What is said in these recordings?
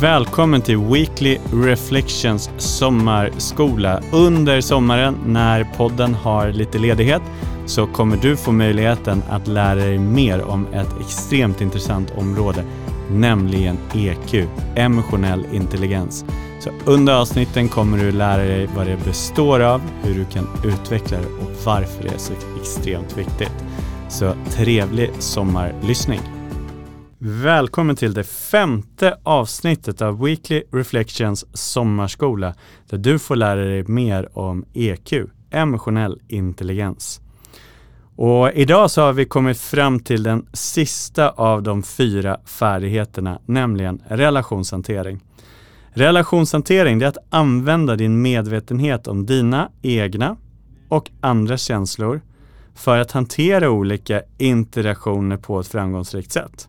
Välkommen till Weekly Reflections sommarskola. Under sommaren när podden har lite ledighet så kommer du få möjligheten att lära dig mer om ett extremt intressant område, nämligen EQ, emotionell intelligens. Så under avsnitten kommer du lära dig vad det består av, hur du kan utveckla det och varför det är så extremt viktigt. Så trevlig sommarlyssning! Välkommen till det femte avsnittet av Weekly Reflections sommarskola där du får lära dig mer om EQ, emotionell intelligens. Och idag så har vi kommit fram till den sista av de fyra färdigheterna, nämligen relationshantering. Relationshantering är att använda din medvetenhet om dina egna och andra känslor för att hantera olika interaktioner på ett framgångsrikt sätt.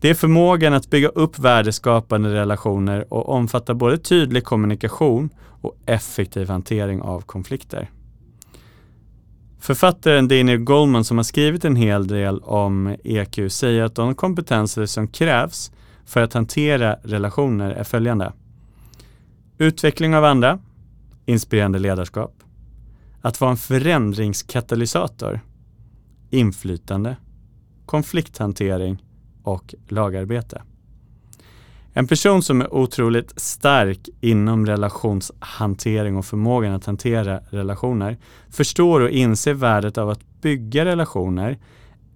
Det är förmågan att bygga upp värdeskapande relationer och omfattar både tydlig kommunikation och effektiv hantering av konflikter. Författaren Daniel Goldman som har skrivit en hel del om EQ säger att de kompetenser som krävs för att hantera relationer är följande. Utveckling av andra, inspirerande ledarskap, att vara en förändringskatalysator, inflytande, konflikthantering och lagarbete. En person som är otroligt stark inom relationshantering och förmågan att hantera relationer förstår och inser värdet av att bygga relationer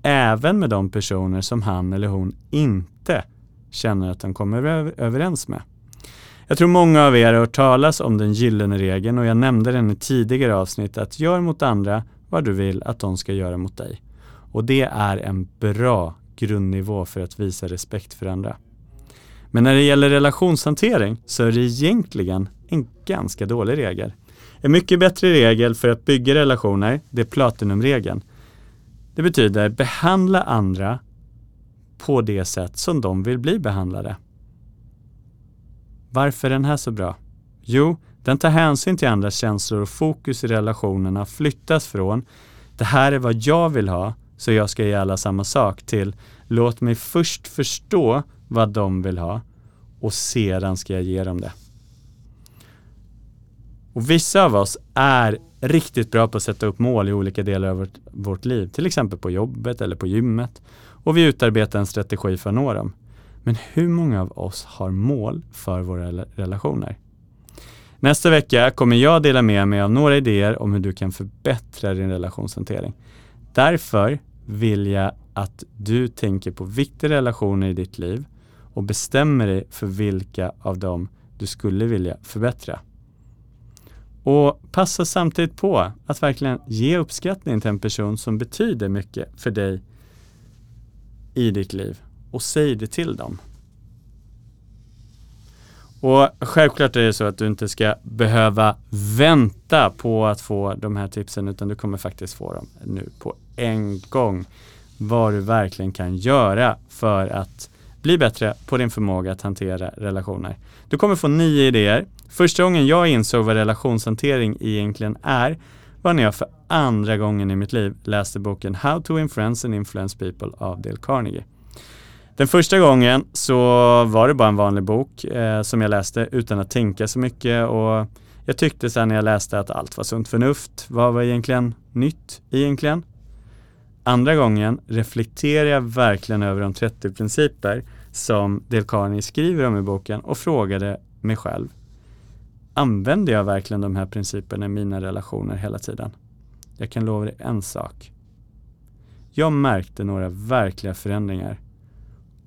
även med de personer som han eller hon inte känner att de kommer överens med. Jag tror många av er har hört talas om den gyllene regeln och jag nämnde den i tidigare avsnitt att gör mot andra vad du vill att de ska göra mot dig. Och det är en bra grundnivå för att visa respekt för andra. Men när det gäller relationshantering så är det egentligen en ganska dålig regel. En mycket bättre regel för att bygga relationer, det är Platinumregeln. Det betyder behandla andra på det sätt som de vill bli behandlade. Varför är den här så bra? Jo, den tar hänsyn till andras känslor och fokus i relationerna flyttas från det här är vad jag vill ha så jag ska ge alla samma sak till låt mig först förstå vad de vill ha och sedan ska jag ge dem det. Och vissa av oss är riktigt bra på att sätta upp mål i olika delar av vårt, vårt liv, till exempel på jobbet eller på gymmet. Och vi utarbetar en strategi för att nå dem. Men hur många av oss har mål för våra relationer? Nästa vecka kommer jag dela med mig av några idéer om hur du kan förbättra din relationshantering. Därför vilja att du tänker på viktiga relationer i ditt liv och bestämmer dig för vilka av dem du skulle vilja förbättra. Och passa samtidigt på att verkligen ge uppskattning till en person som betyder mycket för dig i ditt liv och säg det till dem. Och självklart är det så att du inte ska behöva vänta på att få de här tipsen utan du kommer faktiskt få dem nu på en gång. Vad du verkligen kan göra för att bli bättre på din förmåga att hantera relationer. Du kommer få nio idéer. Första gången jag insåg vad relationshantering egentligen är var när jag för andra gången i mitt liv läste boken How to Influence and Influence People av Dale Carnegie. Den första gången så var det bara en vanlig bok eh, som jag läste utan att tänka så mycket och jag tyckte sen när jag läste att allt var sunt förnuft. Vad var egentligen nytt egentligen? Andra gången reflekterar jag verkligen över de 30 principer som Dale Carney skriver om i boken och frågade mig själv. Använder jag verkligen de här principerna i mina relationer hela tiden? Jag kan lova dig en sak. Jag märkte några verkliga förändringar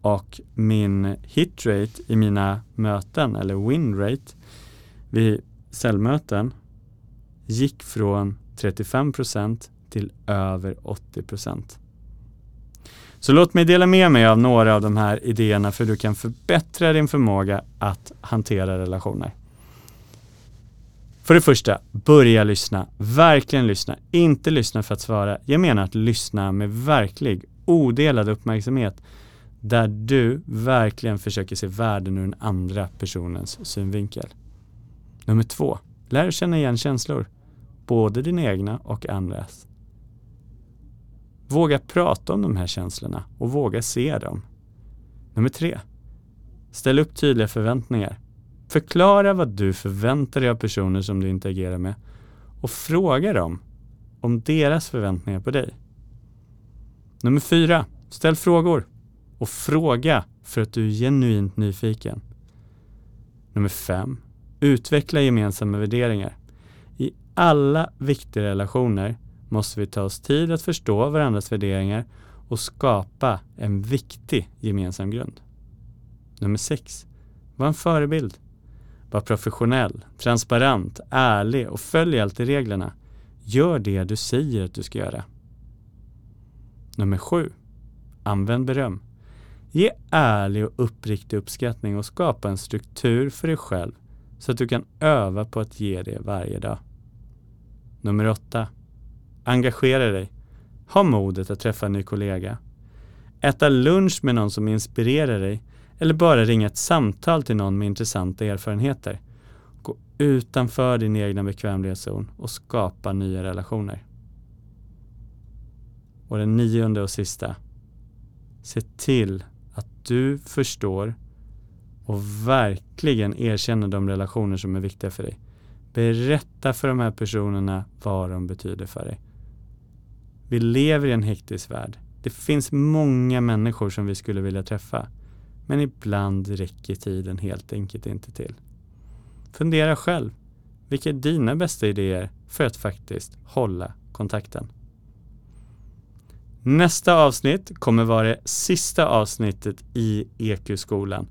och min hitrate i mina möten, eller win rate, vid säljmöten gick från 35 till över 80 procent. Så låt mig dela med mig av några av de här idéerna för du kan förbättra din förmåga att hantera relationer. För det första, börja lyssna. Verkligen lyssna. Inte lyssna för att svara. Jag menar att lyssna med verklig, odelad uppmärksamhet där du verkligen försöker se världen ur den andra personens synvinkel. Nummer två, lär känna igen känslor, både dina egna och andras. Våga prata om de här känslorna och våga se dem. Nummer tre, Ställ upp tydliga förväntningar. Förklara vad du förväntar dig av personer som du interagerar med och fråga dem om deras förväntningar på dig. Nummer fyra, ställ frågor och fråga för att du är genuint nyfiken. Nummer fem, utveckla gemensamma värderingar. I alla viktiga relationer måste vi ta oss tid att förstå varandras värderingar och skapa en viktig gemensam grund. Nummer 6. Var en förebild. Var professionell, transparent, ärlig och följ alltid reglerna. Gör det du säger att du ska göra. Nummer 7. Använd beröm. Ge ärlig och uppriktig uppskattning och skapa en struktur för dig själv så att du kan öva på att ge det varje dag. Nummer 8. Engagera dig. Ha modet att träffa en ny kollega. Äta lunch med någon som inspirerar dig eller bara ringa ett samtal till någon med intressanta erfarenheter. Gå utanför din egna bekvämlighetszon och skapa nya relationer. Och den nionde och sista. Se till att du förstår och verkligen erkänner de relationer som är viktiga för dig. Berätta för de här personerna vad de betyder för dig. Vi lever i en hektisk värld. Det finns många människor som vi skulle vilja träffa. Men ibland räcker tiden helt enkelt inte till. Fundera själv. Vilka är dina bästa idéer för att faktiskt hålla kontakten? Nästa avsnitt kommer vara det sista avsnittet i EQ-skolan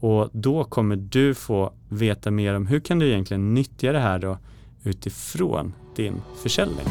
och då kommer du få veta mer om hur kan du egentligen nyttja det här då utifrån din försäljning.